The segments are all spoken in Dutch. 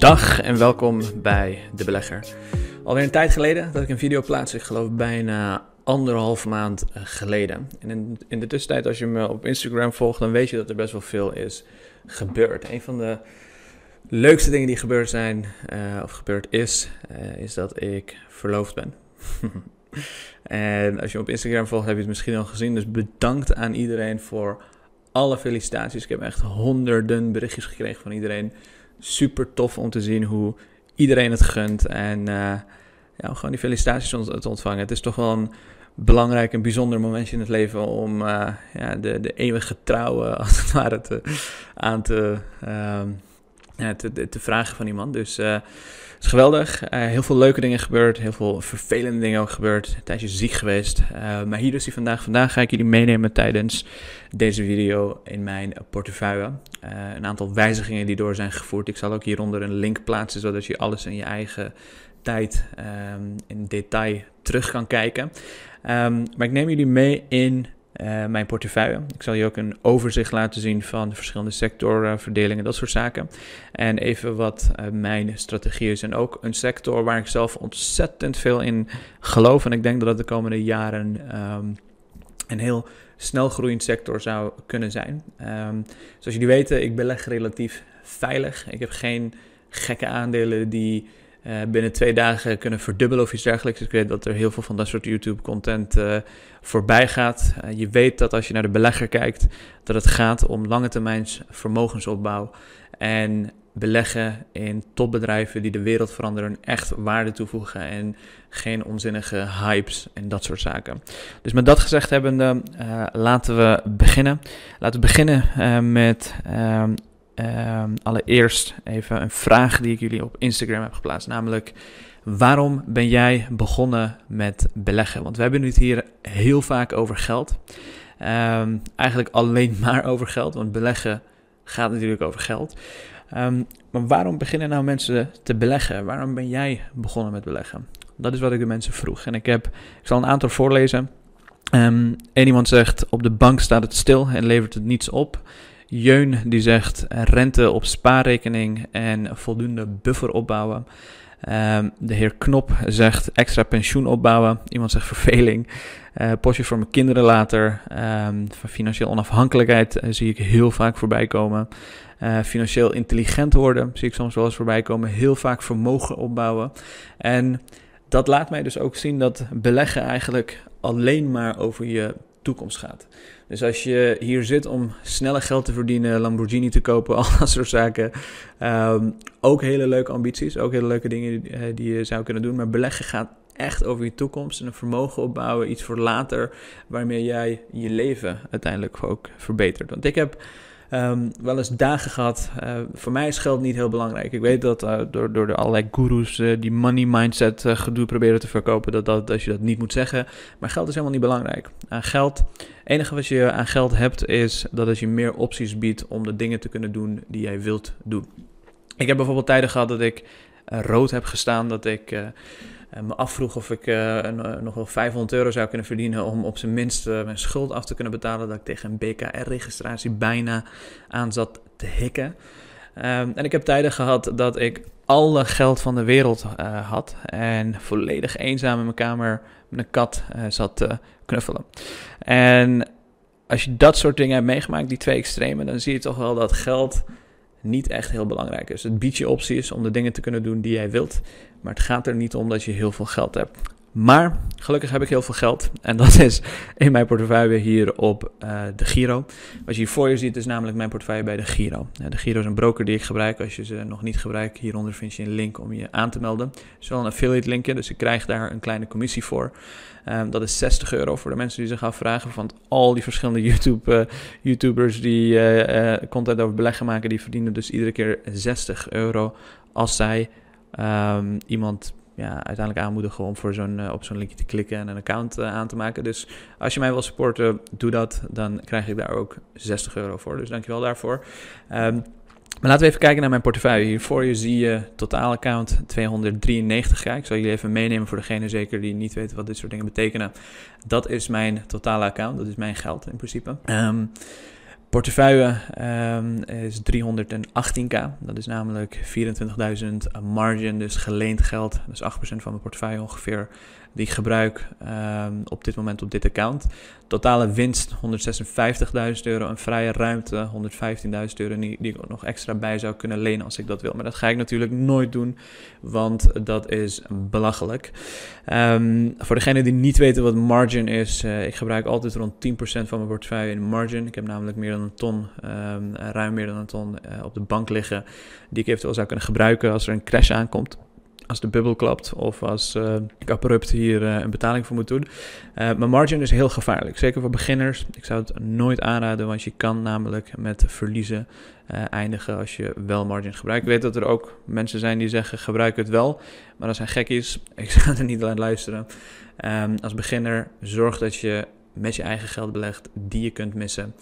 Dag en welkom bij De Belegger. Alweer een tijd geleden dat ik een video plaats, ik geloof bijna anderhalf maand geleden. En in, de tussentijd, als je me op Instagram volgt, dan weet je dat er best wel veel is gebeurd. Een van de leukste dingen die gebeurd zijn, uh, of gebeurd is, uh, is dat ik verloofd ben. en als je me op Instagram volgt, heb je het misschien al gezien. Dus bedankt aan iedereen voor alle felicitaties. Ik heb echt honderden berichtjes gekregen van iedereen super tof om te zien hoe iedereen het gunt. En uh, ja, gewoon die felicitaties te ontvangen. Het is toch wel een belangrijk en bijzonder momentje in het leven om uh, ja, de, de eeuwige trouwen als het ware te, aan te, ja, te, vragen van iemand. Dus uh, het is geweldig. heel veel leuke dingen gebeurd. Heel veel vervelende dingen ook gebeurd. Een tijdje ziek geweest. maar hier is hij vandaag. Vandaag ga ik jullie meenemen tijdens deze video in mijn portefeuille. Een aantal wijzigingen die door zijn gevoerd. Ik zal ook hieronder een link plaatsen, zodat je alles in je eigen tijd um, in detail terug kan kijken. Um, maar ik neem jullie mee in uh, mijn portefeuille. Ik zal je ook een overzicht laten zien van de verschillende sectorverdelingen, dat soort zaken. En even wat uh, mijn strategie is. En ook een sector waar ik zelf ontzettend veel in geloof. En ik denk dat het de komende jaren um, een heel snel groeiend sector zou kunnen zijn. Um, zoals jullie weten, ik beleg relatief veilig. Ik heb geen gekke aandelen die uh, binnen twee dagen kunnen verdubbelen of iets dergelijks. Ik weet dat er heel veel van dat soort YouTube-content uh, voorbij gaat. Uh, je weet dat als je naar de belegger kijkt, dat het gaat om lange termijns vermogensopbouw. En beleggen in topbedrijven die de wereld veranderen, echt waarde toevoegen en geen onzinnige hypes en dat soort zaken. Dus met dat gezegd hebbende, uh, laten we beginnen. Laten we beginnen met uh, allereerst even een vraag die ik jullie op Instagram heb geplaatst, namelijk waarom ben jij begonnen met beleggen? Want we hebben het hier heel vaak over geld. Um, eigenlijk alleen maar over geld, want beleggen gaat natuurlijk over geld. Um, maar waarom beginnen nou mensen te beleggen? Waarom ben jij begonnen met beleggen? Dat is wat ik de mensen vroeg. En ik, heb, ik zal een aantal voorlezen. Um, en iemand zegt, op de bank staat het stil en levert het niets op. Jeun die zegt, rente op spaarrekening en voldoende buffer opbouwen. Um, de heer Knop zegt extra pensioen opbouwen. Iemand zegt verveling. Uh, postje voor mijn kinderen later. Um, van financieel onafhankelijkheid uh, zie ik heel vaak voorbij komen. Uh, financieel intelligent worden zie ik soms wel eens voorbij komen. Heel vaak vermogen opbouwen. En dat laat mij dus ook zien dat beleggen eigenlijk alleen maar over je toekomst gaat. Dus als je hier zit om sneller geld te verdienen, Lamborghini te kopen, al dat soort zaken. Um, ook hele leuke ambities, ook hele leuke dingen die, uh, die je zou kunnen doen. Maar beleggen gaat echt over je toekomst en een vermogen opbouwen, iets voor later, waarmee jij je leven uiteindelijk ook verbetert. Want ik heb um, wel eens dagen gehad. Uh, voor mij is geld niet heel belangrijk. Ik weet dat uh, door, door de allerlei gurus uh, die money mindset gedoe proberen te verkopen, dat, dat, dat je dat niet moet zeggen. Maar geld is helemaal niet belangrijk. geld, het enige wat je aan geld hebt, is dat het je meer opties biedt om de dingen te kunnen doen die jij wilt doen. Ik heb bijvoorbeeld tijden gehad dat ik rood heb gestaan, dat ik me afvroeg of ik uh, nog wel 500 euro zou kunnen verdienen om op zijn minst uh, mijn schuld af te kunnen betalen. Dat ik tegen een BKR-registratie bijna aan zat te hikken. Um, en ik heb tijden gehad dat ik alle geld van de wereld had en volledig eenzaam in mijn kamer met een kat zat te knuffelen. En als je dat soort dingen hebt meegemaakt, die twee extremen, dan zie je toch wel dat geld niet echt heel belangrijk is. Het biedt je opties om de dingen te kunnen doen die jij wilt. Maar het gaat er niet om dat je heel veel geld hebt. Maar gelukkig heb ik heel veel geld. En dat is in mijn portefeuille hier op uh, de Giro. Wat je hier voor je ziet is namelijk mijn portefeuille bij de Giro. de Giro is een broker die ik gebruik. Als je ze nog niet gebruikt, hieronder vind je een link om je aan te melden. Het is wel een affiliate linkje, dus ik krijg daar een kleine commissie voor. Um, dat is 60 euro voor de mensen die zich afvragen. Want al die verschillende YouTube, uh, YouTubers die uh, content over beleggen maken, die verdienen dus iedere keer 60 euro als zij um, iemand ja, uiteindelijk aanmoedigen om voor zo'n, uh, op zo'n linkje te klikken en een account uh, aan te maken. Dus als je mij wil supporten, doe dat. Dan krijg ik daar ook 60 euro voor. Dus dankjewel daarvoor. Um, maar laten we even kijken naar mijn portefeuille. Hier voor je zie je totaal account 293. Ja, ik zal jullie even meenemen voor degene zeker die niet weten wat dit soort dingen betekenen. Dat is mijn totale account. Dat is mijn geld in principe. Um, Portefeuille um, is 318k. Dat is namelijk 24.000 margin, dus geleend geld. Dat is 8% van mijn portefeuille ongeveer die ik gebruik um, op dit moment op dit account. Totale winst 156.000 euro. Een vrije ruimte 115.000 euro die, die ik nog extra bij zou kunnen lenen als ik dat wil. Maar dat ga ik natuurlijk nooit doen, want dat is belachelijk. Um, voor degenen die niet weten wat margin is, uh, ik gebruik altijd rond 10% van mijn portefeuille in margin. Ik heb namelijk meer dan een ton, um, ruim meer dan een ton uh, op de bank liggen, die ik eventueel zou kunnen gebruiken als er een crash aankomt als de bubbel klapt of als uh, ik abrupt hier uh, een betaling voor moet doen. Uh, mijn margin is heel gevaarlijk, zeker voor beginners. Ik zou het nooit aanraden, want je kan namelijk met verliezen eindigen als je wel margin gebruikt. Ik weet dat er ook mensen zijn die zeggen gebruik het wel, maar dat zijn gekkies. Ik zou er niet aan luisteren. Um, als beginner zorg dat je met je eigen geld belegt die je kunt missen.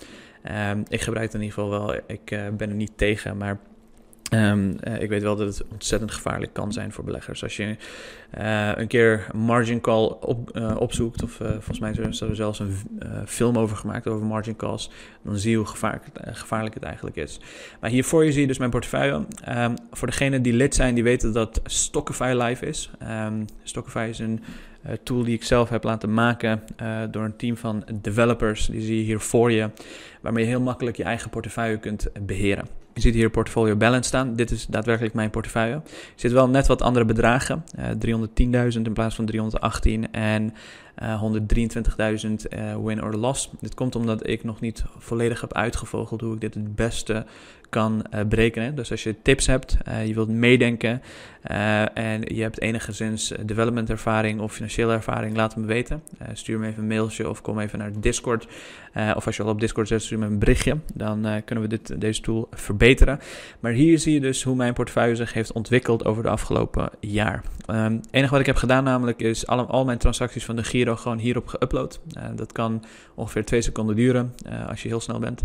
Um, ik gebruik het in ieder geval wel. Ik ben er niet tegen, maar Um, uh, ik weet wel dat het ontzettend gevaarlijk kan zijn voor beleggers. Als je uh, een keer margin call op, uh, opzoekt, of volgens mij is er zelfs een film over gemaakt over margin calls, dan zie je hoe gevaarlijk, het eigenlijk is. Maar hiervoor je zie je dus mijn portefeuille. Um, voor degenen die lid zijn, die weten dat Stockify live is. Um, Stockify is een tool die ik zelf heb laten maken door een team van developers. Die zie je hier voor je, waarmee je heel makkelijk je eigen portefeuille kunt beheren. Je ziet hier portfolio balance staan. Dit is daadwerkelijk mijn portefeuille. Er zit wel net wat andere bedragen. Uh, 310.000 in plaats van 318 en uh, 123.000 uh, win or loss. Dit komt omdat ik nog niet volledig heb uitgevogeld hoe ik dit het beste kan uh, berekenen. Dus als je tips hebt, je wilt meedenken en je hebt enigszins development ervaring of financiële ervaring, laat me weten. stuur me even een mailtje of kom even naar Discord. of als je al op Discord zit, stuur me een berichtje. Dan kunnen we dit, deze tool verbeteren. Maar hier zie je dus hoe mijn portefeuille zich heeft ontwikkeld over de afgelopen jaar. Um, het enige wat ik heb gedaan namelijk is al, al mijn transacties van de Giro gewoon hierop geüpload. dat kan ongeveer twee seconden duren als je heel snel bent.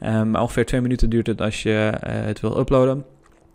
um, maar ongeveer twee minuten duurt het als je het wil uploaden.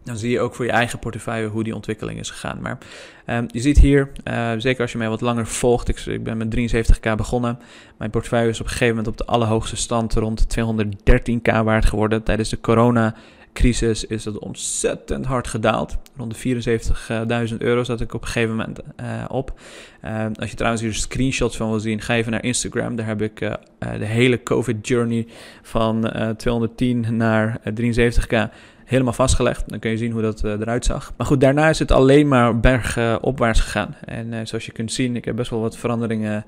Dan zie je ook voor je eigen portefeuille hoe die ontwikkeling is gegaan. Maar um, je ziet hier, zeker als je mij wat langer volgt, ik, ik, ben met 73k begonnen. Mijn portefeuille is op een gegeven moment op de allerhoogste stand rond 213k waard geworden. Tijdens de corona crisis is dat ontzettend hard gedaald. Rond de 74.000 euro zat ik op een gegeven moment uh, op. Uh, als je trouwens hier screenshots van wil zien, ga even naar Instagram. Daar heb ik uh, de hele COVID journey van 210 naar 73k helemaal vastgelegd. Dan kun je zien hoe dat eruit zag. Maar goed, daarna is het alleen maar bergopwaarts gegaan. En zoals je kunt zien, ik heb best wel wat veranderingen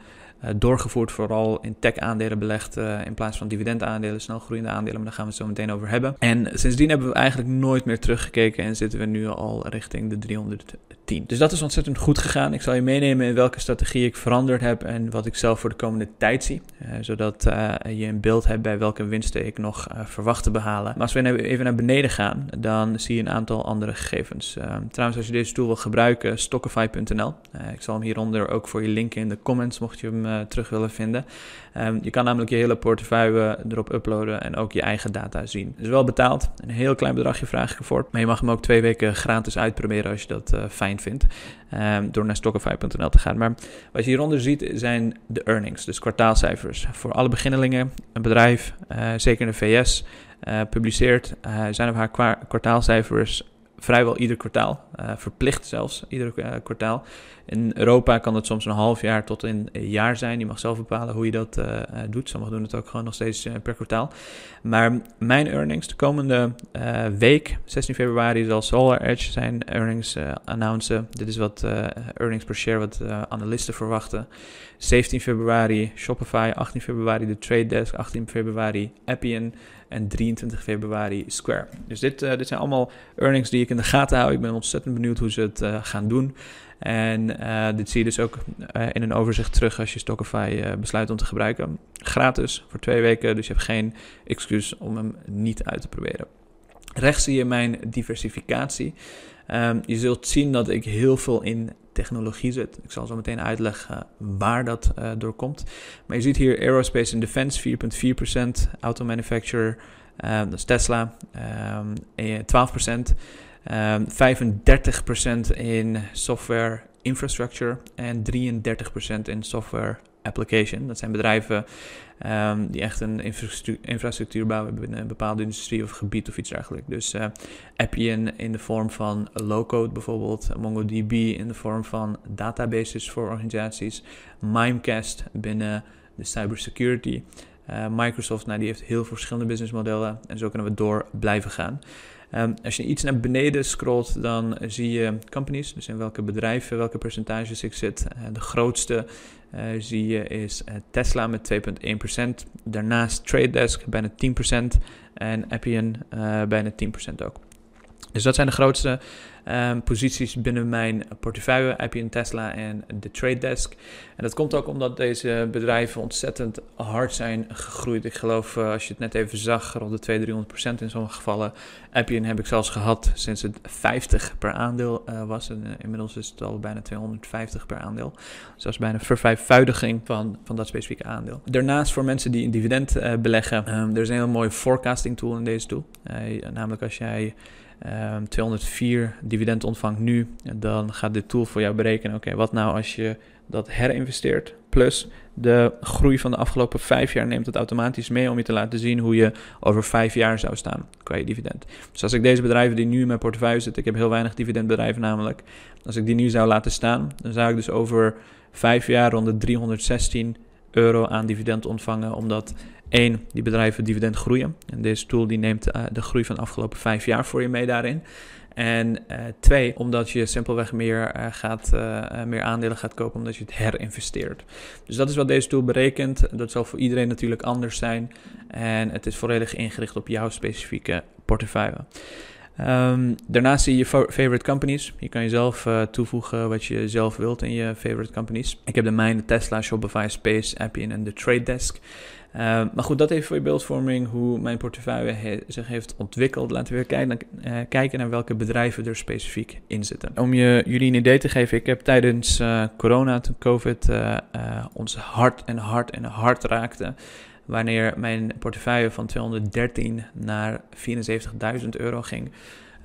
doorgevoerd, vooral in tech-aandelen belegd uh, in plaats van dividendaandelen, snelgroeiende aandelen, maar daar gaan we het zo meteen over hebben. En sindsdien hebben we eigenlijk nooit meer teruggekeken en zitten we nu al richting de 310. Dus dat is ontzettend goed gegaan. Ik zal je meenemen in welke strategie ik veranderd heb en wat ik zelf voor de komende tijd zie, uh, zodat je een beeld hebt bij welke winsten ik nog verwacht te behalen. Maar als we even naar beneden gaan, dan zie je een aantal andere gegevens. trouwens, als je deze tool wil gebruiken, stockify.nl. ik zal hem hieronder ook voor je linken in de comments, mocht je hem terug willen vinden. Um, je kan namelijk je hele portefeuille erop uploaden en ook je eigen data zien. Het is wel betaald. Een heel klein bedragje vraag ik ervoor. Maar je mag hem ook twee weken gratis uitproberen als je dat uh, vindt. Um, door naar stockify.nl te gaan. Maar wat je hieronder ziet zijn de earnings, dus kwartaalcijfers. Voor alle beginnelingen, een bedrijf, uh, zeker in de VS, publiceert zijn of haar kwartaalcijfers vrijwel ieder kwartaal. Verplicht zelfs, ieder kwartaal. In Europa kan het soms een half jaar tot een jaar zijn. Je mag zelf bepalen hoe je dat uh, doet. Sommigen doen het ook gewoon nog steeds per kwartaal. Maar mijn earnings de komende week, 16 februari, zal Solar Edge zijn earnings announcen. Dit is wat earnings per share wat analisten verwachten. 17 februari Shopify, 18 februari de Trade Desk, 18 februari Appian en 23 februari Square. Dus dit, dit zijn allemaal earnings die ik in de gaten hou. Ik ben ontzettend benieuwd hoe ze het gaan doen. En uh, dit zie je dus ook in een overzicht terug als je Stockify besluit om te gebruiken. Gratis voor twee weken, dus je hebt geen excuus om hem niet uit te proberen. Rechts zie je mijn diversificatie. Um, je zult zien dat ik heel veel in technologie zit. Ik zal zo meteen uitleggen waar dat door komt. Maar je ziet hier Aerospace and Defense 4,4%, Auto Manufacturer, uh, dat is Tesla, um, 12%, um, 35% in software infrastructure en 33% in software application. Dat zijn bedrijven ehm, die echt een infrastructuur, bouwen binnen een bepaalde industrie of gebied of iets dergelijks. Dus uh, Appian in de vorm van low-code bijvoorbeeld, MongoDB in de vorm van databases voor organisaties, Mimecast binnen de cybersecurity. Uh, Microsoft, nou, die heeft heel verschillende businessmodellen en zo kunnen we door blijven gaan. Um, als je iets naar beneden scrolt, dan zie je companies, dus in welke bedrijven, welke percentages ik zit. Uh, de grootste uh, zie je is uh, Tesla met 2,1%. Daarnaast Trade Desk bijna 10% en Appian bijna 10% ook. Dus dat zijn de grootste um, posities binnen mijn portefeuille, Appian, Tesla en de Trade Desk. En dat komt ook omdat deze bedrijven ontzettend hard zijn gegroeid. Ik geloof, uh, als je het net even zag, rond de 200, 300 in sommige gevallen. Appian heb ik zelfs gehad sinds het 50 per aandeel uh, was. En uh, inmiddels is het al bijna 250 per aandeel. Dus dat is bijna een van, van dat specifieke aandeel. Daarnaast voor mensen die een dividend beleggen, um, er is een heel mooi forecasting tool in deze tool. namelijk als jij um, ehm, 204 dividend ontvangt nu, dan gaat dit tool voor jou berekenen: oké, wat nou als je dat herinvesteert, plus de groei van de afgelopen vijf jaar neemt het automatisch mee om je te laten zien hoe je over vijf jaar zou staan qua je dividend. Dus als ik deze bedrijven die nu in mijn portefeuille zitten, ik heb heel weinig dividendbedrijven namelijk, als ik die nu zou laten staan, dan zou ik dus over vijf jaar rond de 316 euro aan dividend ontvangen, omdat één, die bedrijven dividend groeien. En deze tool die neemt uh, de groei van de afgelopen vijf jaar voor je mee daarin. En uh, twee, omdat je simpelweg meer, uh, gaat, meer aandelen gaat kopen omdat je het herinvesteert. Dus dat is wat deze tool berekent. Dat zal voor iedereen natuurlijk anders zijn. En het is volledig ingericht op jouw specifieke portefeuille. Um, daarnaast zie je favorite companies. Je kan jezelf uh, toevoegen wat je zelf wilt in je favorite companies. Ik heb de mijne Tesla, Shopify, Space, Appian en de Trade Desk. Uh, maar goed, dat even voor je beeldvorming hoe mijn portefeuille zich heeft ontwikkeld. Laten we weer kijken, uh, kijken, naar welke bedrijven er specifiek in zitten. Om je, jullie een idee te geven, ik heb tijdens uh, corona, toen COVID ons hard en hard en hard raakte, wanneer mijn portefeuille van 213 naar 74.000 euro ging.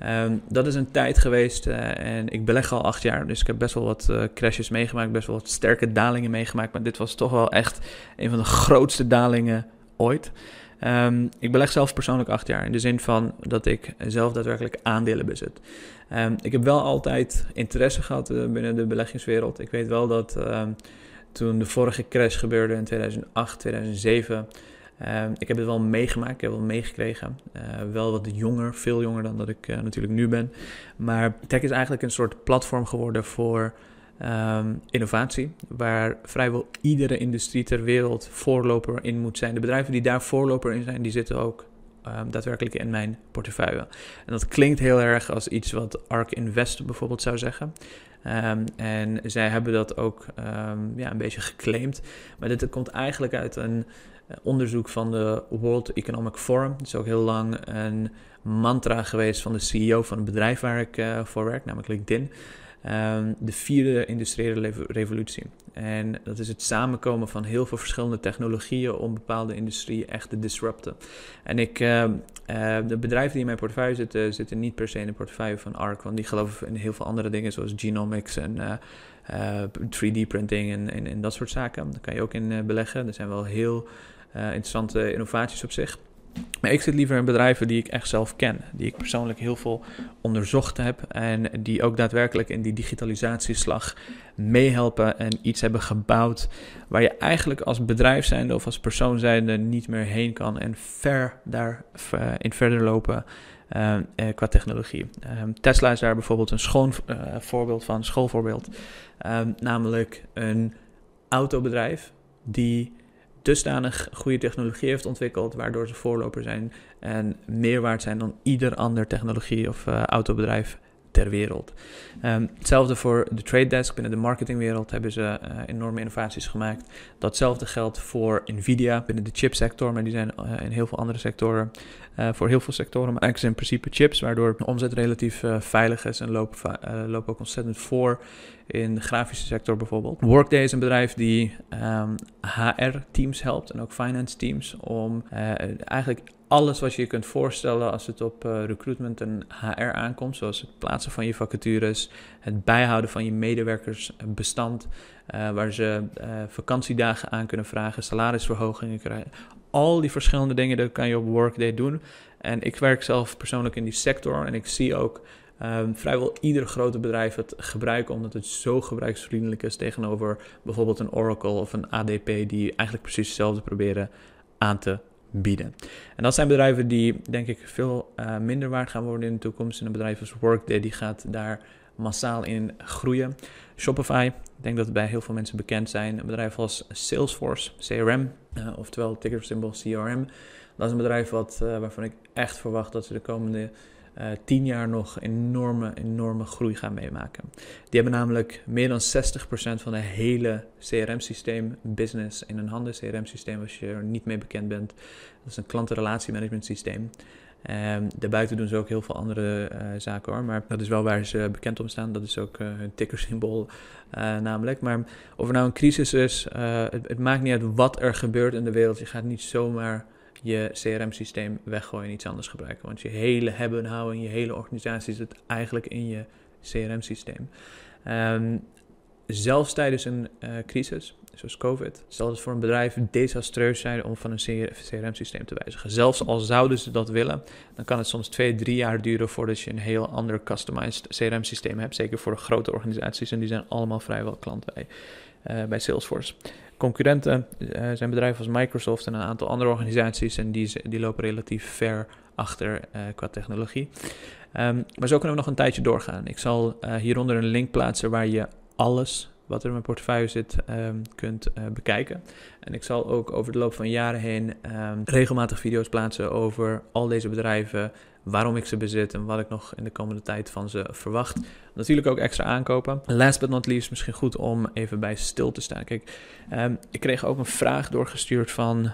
Um, dat is een tijd geweest uh, en ik beleg al acht jaar, dus ik heb best wel wat uh, crashes meegemaakt, best wel wat sterke dalingen meegemaakt, maar dit was toch wel echt een van de grootste dalingen ooit. Um, ik beleg zelf persoonlijk acht jaar, in de zin van dat ik zelf daadwerkelijk aandelen bezit. Um, ik heb wel altijd interesse gehad uh, binnen de beleggingswereld. Ik weet wel dat toen de vorige crash gebeurde in 2008, 2007. Uh, ik heb het wel meegemaakt, ik heb het wel meegekregen. Uh, wel wat jonger, veel jonger dan dat ik uh, natuurlijk nu ben. Maar tech is eigenlijk een soort platform geworden voor um, innovatie. Waar vrijwel iedere industrie ter wereld voorloper in moet zijn. De bedrijven die daar voorloper in zijn, die zitten ook um, daadwerkelijk in mijn portefeuille. En dat klinkt heel erg als iets wat ARK Invest bijvoorbeeld zou zeggen. En zij hebben dat ook ja, een beetje geclaimd. Maar dit komt eigenlijk uit een eh, onderzoek van de World Economic Forum. Het is ook heel lang een mantra geweest van de CEO van het bedrijf waar ik uh, voor werk, namelijk LinkedIn. Um, de vierde industriële revolutie. En dat is het samenkomen van heel veel verschillende technologieën om bepaalde industrieën echt te disrupten. En ik, uh, uh, de bedrijven die in mijn portefeuille zitten, zitten niet per se in de portefeuille van ARC, want die geloven in heel veel andere dingen zoals genomics en uh, 3D printing en, en, en, dat soort zaken. Daar kan je ook in beleggen. Er zijn wel heel interessante innovaties op zich. Maar ik zit liever in bedrijven die ik echt zelf ken, die ik persoonlijk heel veel onderzocht heb en die ook daadwerkelijk in die digitalisatieslag meehelpen en iets hebben gebouwd waar je eigenlijk als bedrijf zijnde of als persoon zijnde niet meer heen kan en ver daarin uh, verder lopen uh, qua technologie. Um, Tesla is daar bijvoorbeeld een schoon voorbeeld van, schoolvoorbeeld, um, namelijk een autobedrijf die dusdanig goede technologie heeft ontwikkeld, waardoor ze voorloper zijn en meer waard zijn dan ieder ander technologie of uh, autobedrijf ter wereld. Um, hetzelfde voor de trade desk. Binnen de marketingwereld hebben ze uh, enorme innovaties gemaakt. Datzelfde geldt voor Nvidia binnen de chipsector, maar die zijn uh, in heel veel andere sectoren. Uh, voor heel veel sectoren maken ze in principe chips, waardoor de omzet relatief veilig is en lopen, lopen ook ontzettend voor in de grafische sector bijvoorbeeld. Workday is een bedrijf die um, ehm, HR-teams helpt en ook finance teams om eigenlijk alles wat je je kunt voorstellen als het op uh, recruitment en HR aankomt, zoals het plaatsen van je vacatures, het bijhouden van je medewerkersbestand, uh, waar ze uh, vakantiedagen aan kunnen vragen, salarisverhogingen krijgen. Al die verschillende dingen dat kan je op Workday doen. En ik werk zelf persoonlijk in die sector en ik zie ook um, vrijwel ieder grote bedrijf het gebruiken, omdat het zo gebruiksvriendelijk is tegenover bijvoorbeeld een Oracle of een ADP, die eigenlijk precies hetzelfde proberen aan te bieden. En dat zijn bedrijven die, denk ik, veel uh, minder waard gaan worden in de toekomst. En een bedrijf als Workday, die gaat daar massaal in groeien. Shopify, ik denk dat het bij heel veel mensen bekend zijn. Een bedrijf als Salesforce, CRM, uh, eh, oftewel tickersymbol CRM. Dat is een bedrijf wat, uh, waarvan ik echt verwacht dat ze de komende uh, tien jaar nog enorme, enorme groei gaan meemaken. Die hebben namelijk meer dan 60% van de hele CRM-systeem business in een handen. CRM-systeem, als je er niet mee bekend bent, dat is een klantenrelatiemanagement systeem. Um, daarbuiten doen ze ook heel veel andere uh, zaken hoor. Maar dat is wel waar ze bekend om staan. Dat is ook uh, hun tickersymbool uh, namelijk. Maar of er nou een crisis is, het, maakt niet uit wat er gebeurt in de wereld. Je gaat niet zomaar je CRM-systeem weggooien en iets anders gebruiken. Want je hele hebben en houden, je hele organisatie zit eigenlijk in je CRM-systeem. Um, zelfs tijdens een uh, crisis, zoals COVID, zal het voor een bedrijf desastreus zijn om van een CRM-systeem te wijzigen. Zelfs al zouden ze dat willen, dan kan het soms twee, drie jaar duren voordat je een heel ander customized CRM-systeem hebt. Zeker voor de grote organisaties en die zijn allemaal vrijwel klant bij, uh, bij Salesforce. Concurrenten uh, zijn bedrijven als Microsoft en een aantal andere organisaties en die, die lopen relatief ver achter uh, qua technologie. Um, maar zo kunnen we nog een tijdje doorgaan. Ik zal uh, hieronder een link plaatsen waar je alles wat er in mijn portefeuille zit um, kunt bekijken. En ik zal ook over de loop van jaren heen um, regelmatig video's plaatsen over al deze bedrijven, waarom ik ze bezit en wat ik nog in de komende tijd van ze verwacht. Natuurlijk ook extra aankopen. Last but not least, misschien goed om even bij stil te staan. Kijk, um, ik kreeg ook een vraag doorgestuurd van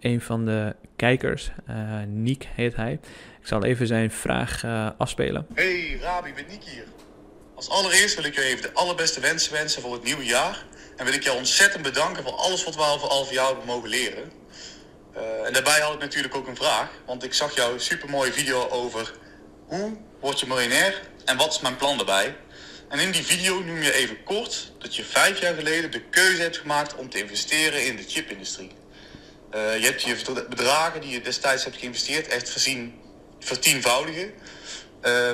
een van de kijkers. Uh, Niek heet hij. Ik zal even zijn vraag uh, afspelen. Hey Rabi, ben Niek hier. Als allereerst wil ik je even de allerbeste wensen wensen voor het nieuwe jaar. En wil ik jou ontzettend bedanken voor alles wat we al voor jou hebben mogen leren. Uh, en daarbij had ik natuurlijk ook een vraag. Want ik zag jouw supermooie video over hoe word je miljonair en wat is mijn plan daarbij. En in die video noem je even kort dat je vijf jaar geleden de keuze hebt gemaakt om te investeren in de chipindustrie. Uh, je hebt je bedragen die je destijds hebt geïnvesteerd echt gezien vertienvoudigen. Uh,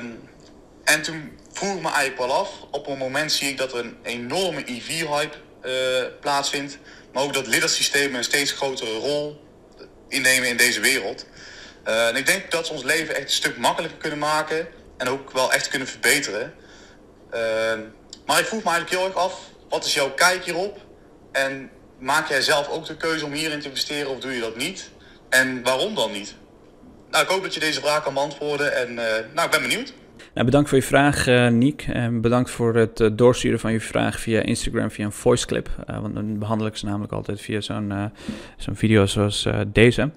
en toen vroeg me eigenlijk wel af, op een moment zie ik dat er een enorme EV-hype uh, plaatsvindt. Maar ook dat liddersystemen een steeds grotere rol innemen in deze wereld. Uh, en ik denk dat ze ons leven echt een stuk makkelijker kunnen maken en ook wel echt kunnen verbeteren. Uh, maar ik vroeg me eigenlijk heel erg af, wat is jouw kijk hierop? En maak jij zelf ook de keuze om hierin te investeren of doe je dat niet? En waarom dan niet? Nou, ik hoop dat je deze vraag kan beantwoorden en nou, ik ben benieuwd. Nou, bedankt voor je vraag, uh, Niek. Bedankt voor het uh, doorsturen van je vraag via Instagram, via een voice clip. Uh, want dan behandel ik ze namelijk altijd via zo'n video zoals deze. Um,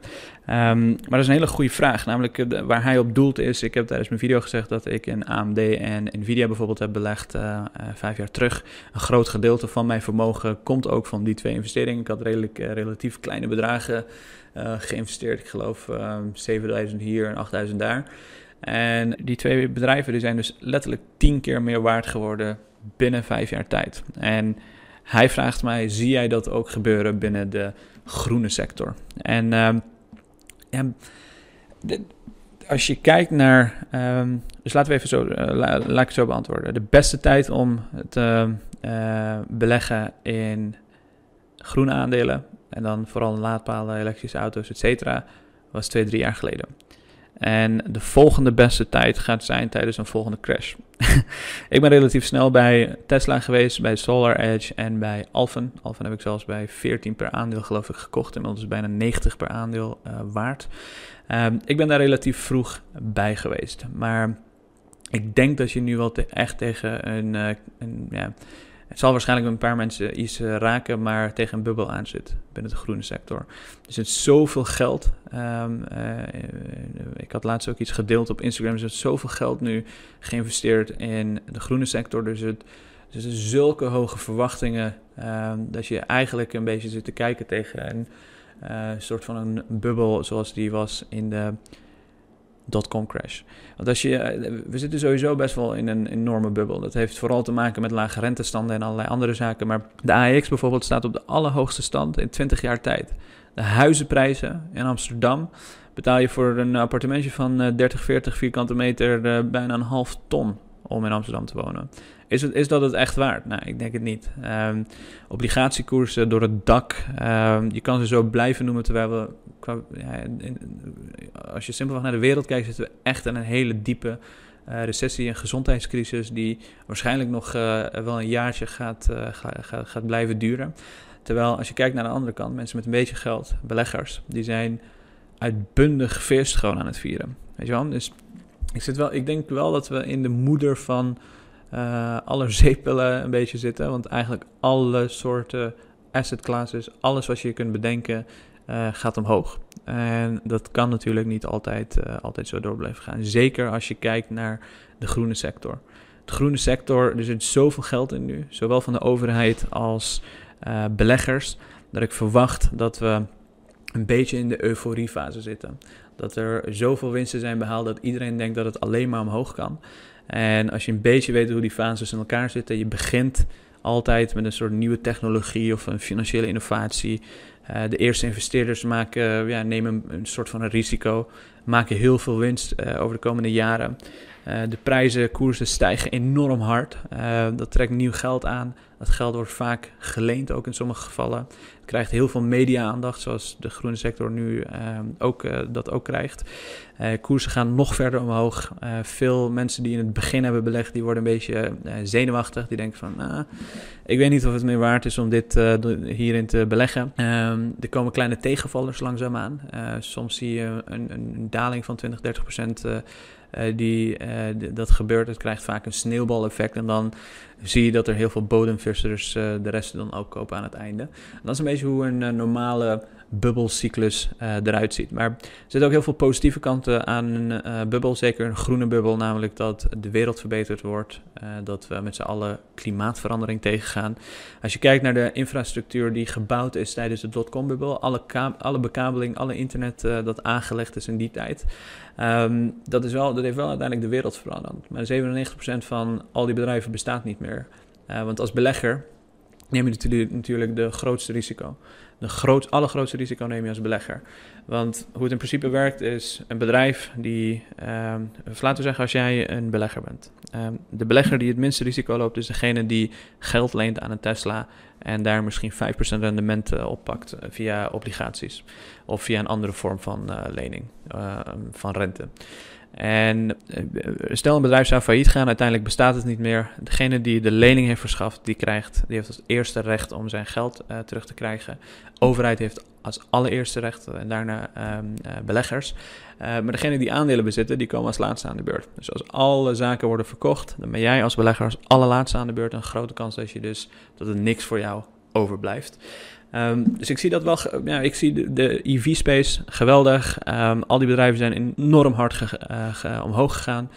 maar dat is een hele goede vraag. Namelijk waar hij op doelt is, ik heb tijdens mijn video gezegd dat ik in AMD en Nvidia bijvoorbeeld heb belegd vijf jaar terug. Een groot gedeelte van mijn vermogen komt ook van die twee investeringen. Ik had redelijk, relatief kleine bedragen geïnvesteerd. Ik geloof 7000 hier en 8000 daar. En die twee bedrijven die zijn dus letterlijk tien keer meer waard geworden binnen vijf jaar tijd. En hij vraagt mij, zie jij dat ook gebeuren binnen de groene sector? En de, als je kijkt naar, um, dus laten we even zo, la, laat ik zo beantwoorden. De beste tijd om te uh, beleggen in groene aandelen en dan vooral laadpalen, elektrische auto's, et cetera, was twee, drie jaar geleden. En de volgende beste tijd gaat zijn tijdens een volgende crash. ik ben relatief snel bij Tesla geweest, bij Solar Edge en bij Alphen. Alphen heb ik zelfs bij 14 per aandeel geloof ik gekocht. Inmiddels is bijna 90 per aandeel uh, waard. Um, ik ben daar relatief vroeg bij geweest. Maar ik denk dat je nu wel echt tegen een, uh, een ja, het zal waarschijnlijk een paar mensen iets eh, raken, maar tegen een bubbel aan zit binnen de groene sector. Er zit zoveel geld. Um, uh, ik had laatst ook iets gedeeld op Instagram. Er zit zoveel geld nu geïnvesteerd in de groene sector. Dus het, er zulke hoge verwachtingen um, dat je eigenlijk een beetje zit te kijken tegen een, een soort van een bubbel zoals die was in de dotcom crash. Want als je, eh, we zitten sowieso best wel in een enorme bubbel. Dat heeft vooral te maken met lage rentestanden en allerlei andere zaken. Maar de AEX bijvoorbeeld staat op de allerhoogste stand in 20 jaar tijd. De huizenprijzen in Amsterdam betaal je voor een appartementje van 30, eh, 40 vierkante meter eh, bijna een half ton om in Amsterdam te wonen. Is, het, is dat het echt waard? Nou, ik denk het niet. Um, obligatiekoersen door het dak. Um, je kan ze zo blijven noemen, terwijl we... ja, als je simpelweg naar de wereld kijkt, zitten we echt in een hele diepe uh, recessie en gezondheidscrisis... die waarschijnlijk nog uh, wel een jaartje gaat, gaat, gaat blijven duren. Terwijl als je kijkt naar de andere kant, mensen met een beetje geld, beleggers... die zijn uitbundig feest gewoon aan het vieren. Weet je wel? Dus ik, zit wel, ik denk wel dat we in de moeder van uh, alle zeepelen een beetje zitten. Want eigenlijk alle soorten asset classes, alles wat je kunt bedenken, uh, gaat omhoog. En dat kan natuurlijk niet altijd, uh, altijd zo door blijven gaan. Zeker als je kijkt naar de groene sector. De groene sector, er zit zoveel geld in nu, zowel van de overheid als beleggers, dat ik verwacht dat we een beetje in de euforiefase zitten. Dat er zoveel winsten zijn behaald dat iedereen denkt dat het alleen maar omhoog kan. En als je een beetje weet hoe die fases in elkaar zitten, je begint altijd met een soort nieuwe technologie of een financiële innovatie. Uh, de eerste investeerders maken, ja, nemen een soort van een risico, maken heel veel winst uh, over de komende jaren. Uh, de prijzen, koersen stijgen enorm hard. dat trekt nieuw geld aan. Dat geld wordt vaak geleend, ook in sommige gevallen. Krijgt heel veel media-aandacht, zoals de groene sector nu uh, ook, uh, dat ook krijgt. Uh, koersen gaan nog verder omhoog. veel mensen die in het begin hebben belegd, die worden een beetje zenuwachtig. Die denken van, nou, ik weet niet of het meer waard is om dit hierin te beleggen. Um, er komen kleine tegenvallers langzaamaan. soms zie je een, een daling van 20, 30 procent die, dat gebeurt. Het krijgt vaak een sneeuwbaleffect. En dan zie je dat er heel veel bodemvissers de rest dan ook kopen aan het einde. En dat is een beetje hoe een normale bubbelcyclus eruit ziet. Maar er zitten ook heel veel positieve kanten aan een bubbel. Zeker een groene bubbel, namelijk dat de wereld verbeterd wordt. dat we met z'n allen klimaatverandering tegengaan. Als je kijkt naar de infrastructuur die gebouwd is tijdens de dotcom-bubbel, alle, alle bekabeling, alle internet dat aangelegd is in die tijd. Um, dat, is wel, dat heeft wel uiteindelijk de wereld veranderd. Maar 97% van al die bedrijven bestaat niet meer. Uh, want als belegger neem je natuurlijk, de grootste risico. De groot, allergrootste risico neem je als belegger. Want hoe het in principe werkt is een bedrijf die, um, laten we zeggen als jij een belegger bent. Um, de belegger die het minste risico loopt is degene die geld leent aan een Tesla en daar misschien 5% rendement uh, oppakt uh, via obligaties of via een andere vorm van uh, lening, van rente. En stel een bedrijf zou failliet gaan, uiteindelijk bestaat het niet meer. Degene die de lening heeft verschaft, die, krijgt, die heeft als eerste recht om zijn geld uh, terug te krijgen. overheid heeft als allereerste recht en daarna uh, beleggers. Maar degene die aandelen bezitten, die komen als laatste aan de beurt. Dus als alle zaken worden verkocht, dan ben jij als belegger als allerlaatste aan de beurt. Een grote kans dat je dus dat er niks voor jou overblijft. Um, dus ik zie dat wel, ja, ik zie de, de EV-space geweldig. Um, al die bedrijven zijn enorm hard ge, omhoog gegaan.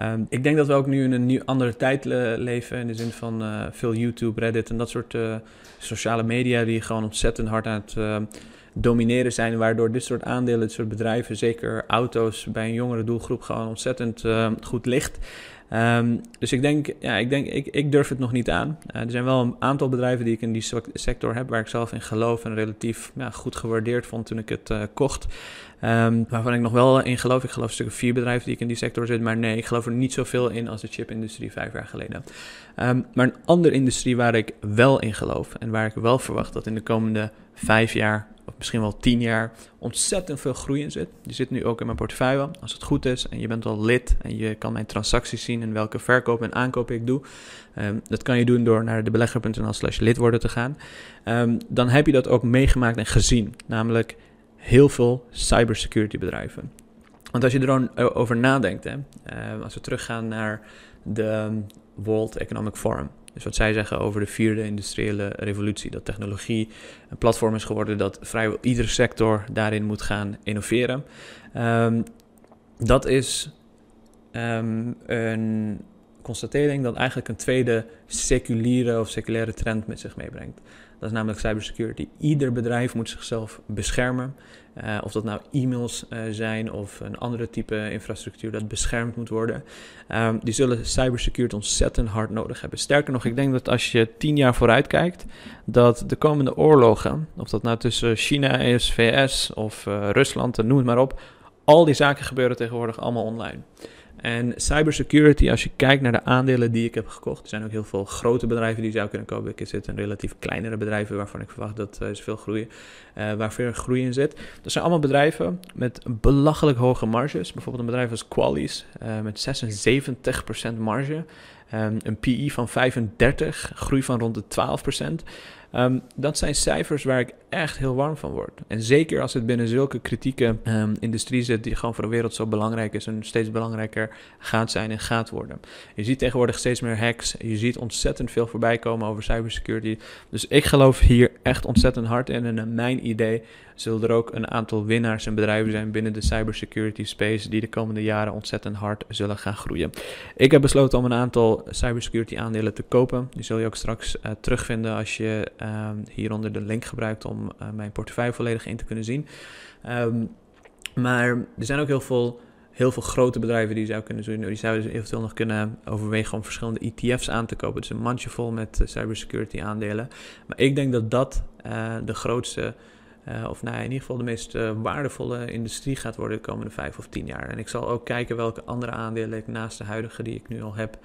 Um, ik denk dat we ook nu in een andere tijd le leven. In de zin van uh, veel YouTube, Reddit en dat soort uh, sociale media die gewoon ontzettend hard aan het domineren zijn. Waardoor dit soort aandelen, dit soort bedrijven, zeker auto's bij een jongere doelgroep, gewoon ontzettend goed ligt. Um, dus ik denk, ja, ik, denk ik, ik durf het nog niet aan. Uh, er zijn wel een aantal bedrijven die ik in die sector heb, waar ik zelf in geloof en relatief ja, goed gewaardeerd vond toen ik het uh, kocht. Um, waarvan ik nog wel in geloof. Ik geloof stukken vier bedrijven die ik in die sector zit, maar nee, ik geloof er niet zoveel in als de chipindustrie vijf jaar geleden. Um, maar een andere industrie waar ik wel in geloof en waar ik wel verwacht dat in de komende vijf jaar of misschien wel tien jaar ontzettend veel groei in zit. Die zit nu ook in mijn portefeuille. Als het goed is en je bent al lid en je kan mijn transacties zien en welke verkoop en aankoop ik doe. Um, dat kan je doen door naar de belegger.nl slash lid worden te gaan. Um, dan heb je dat ook meegemaakt en gezien. Namelijk heel veel cybersecurity bedrijven. Want als je er dan over nadenkt, hè, uh, als we teruggaan naar de World Economic Forum. Dus wat zij zeggen over de vierde industriële revolutie. Dat technologie een platform is geworden dat vrijwel iedere sector daarin moet gaan innoveren. Um, dat is um, een constatering dat eigenlijk een tweede seculiere of seculaire trend met zich meebrengt. Dat is namelijk cybersecurity. Ieder bedrijf moet zichzelf beschermen. Uh, of dat nou e-mails uh, zijn of een andere type infrastructuur dat beschermd moet worden. Um, die zullen cybersecurity ontzettend hard nodig hebben. Sterker nog, ik denk dat als je tien jaar vooruit kijkt, dat de komende oorlogen, of dat nou tussen China is, VS of uh, Rusland, noem het maar op, al die zaken gebeuren tegenwoordig allemaal online. En cybersecurity, als je kijkt naar de aandelen die ik heb gekocht, er zijn ook heel veel grote bedrijven die zou kunnen kopen. Ik zit in relatief kleinere bedrijven waarvan ik verwacht dat uh, ze veel groeien, uh, waar veel groei in zit. Dat zijn allemaal bedrijven met belachelijk hoge marges. Bijvoorbeeld een bedrijf als Qualys uh, met 76% marge. Um, een PI van 35, groei van rond de 12%. Um, dat zijn cijfers waar ik echt heel warm van word. En zeker als het binnen zulke kritieke um, industrie zit, die gewoon voor de wereld zo belangrijk is en steeds belangrijker gaat zijn en gaat worden. Je ziet tegenwoordig steeds meer hacks. Je ziet ontzettend veel voorbij komen over cybersecurity. Dus ik geloof hier echt ontzettend hard in. En naar mijn idee zullen er ook een aantal winnaars en bedrijven zijn binnen de cybersecurity space die de komende jaren ontzettend hard zullen gaan groeien. Ik heb besloten om een aantal cybersecurity aandelen te kopen. Die zul je ook straks uh, terugvinden als je uh, hieronder de link gebruikt om uh, mijn portefeuille volledig in te kunnen zien. Um, maar er zijn ook heel veel heel veel grote bedrijven die zou kunnen doen. Die zouden eventueel nog kunnen overwegen om verschillende ETF's aan te kopen. Dus een mandje vol met cybersecurity aandelen. Maar ik denk dat dat uh, de grootste of nou, in ieder geval de meest waardevolle industrie gaat worden de komende vijf of tien jaar. En ik zal ook kijken welke andere aandelen ik naast de huidige die ik nu al heb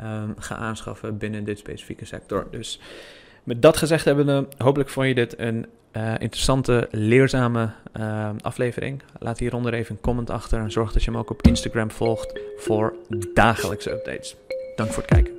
um, ga aanschaffen binnen dit specifieke sector. Dus met dat gezegd hebben, hopelijk vond je dit een eh, interessante, leerzame eh, aflevering. Laat hieronder even een comment achter en zorg dat je hem ook op Instagram volgt voor dagelijkse updates. Dank voor het kijken.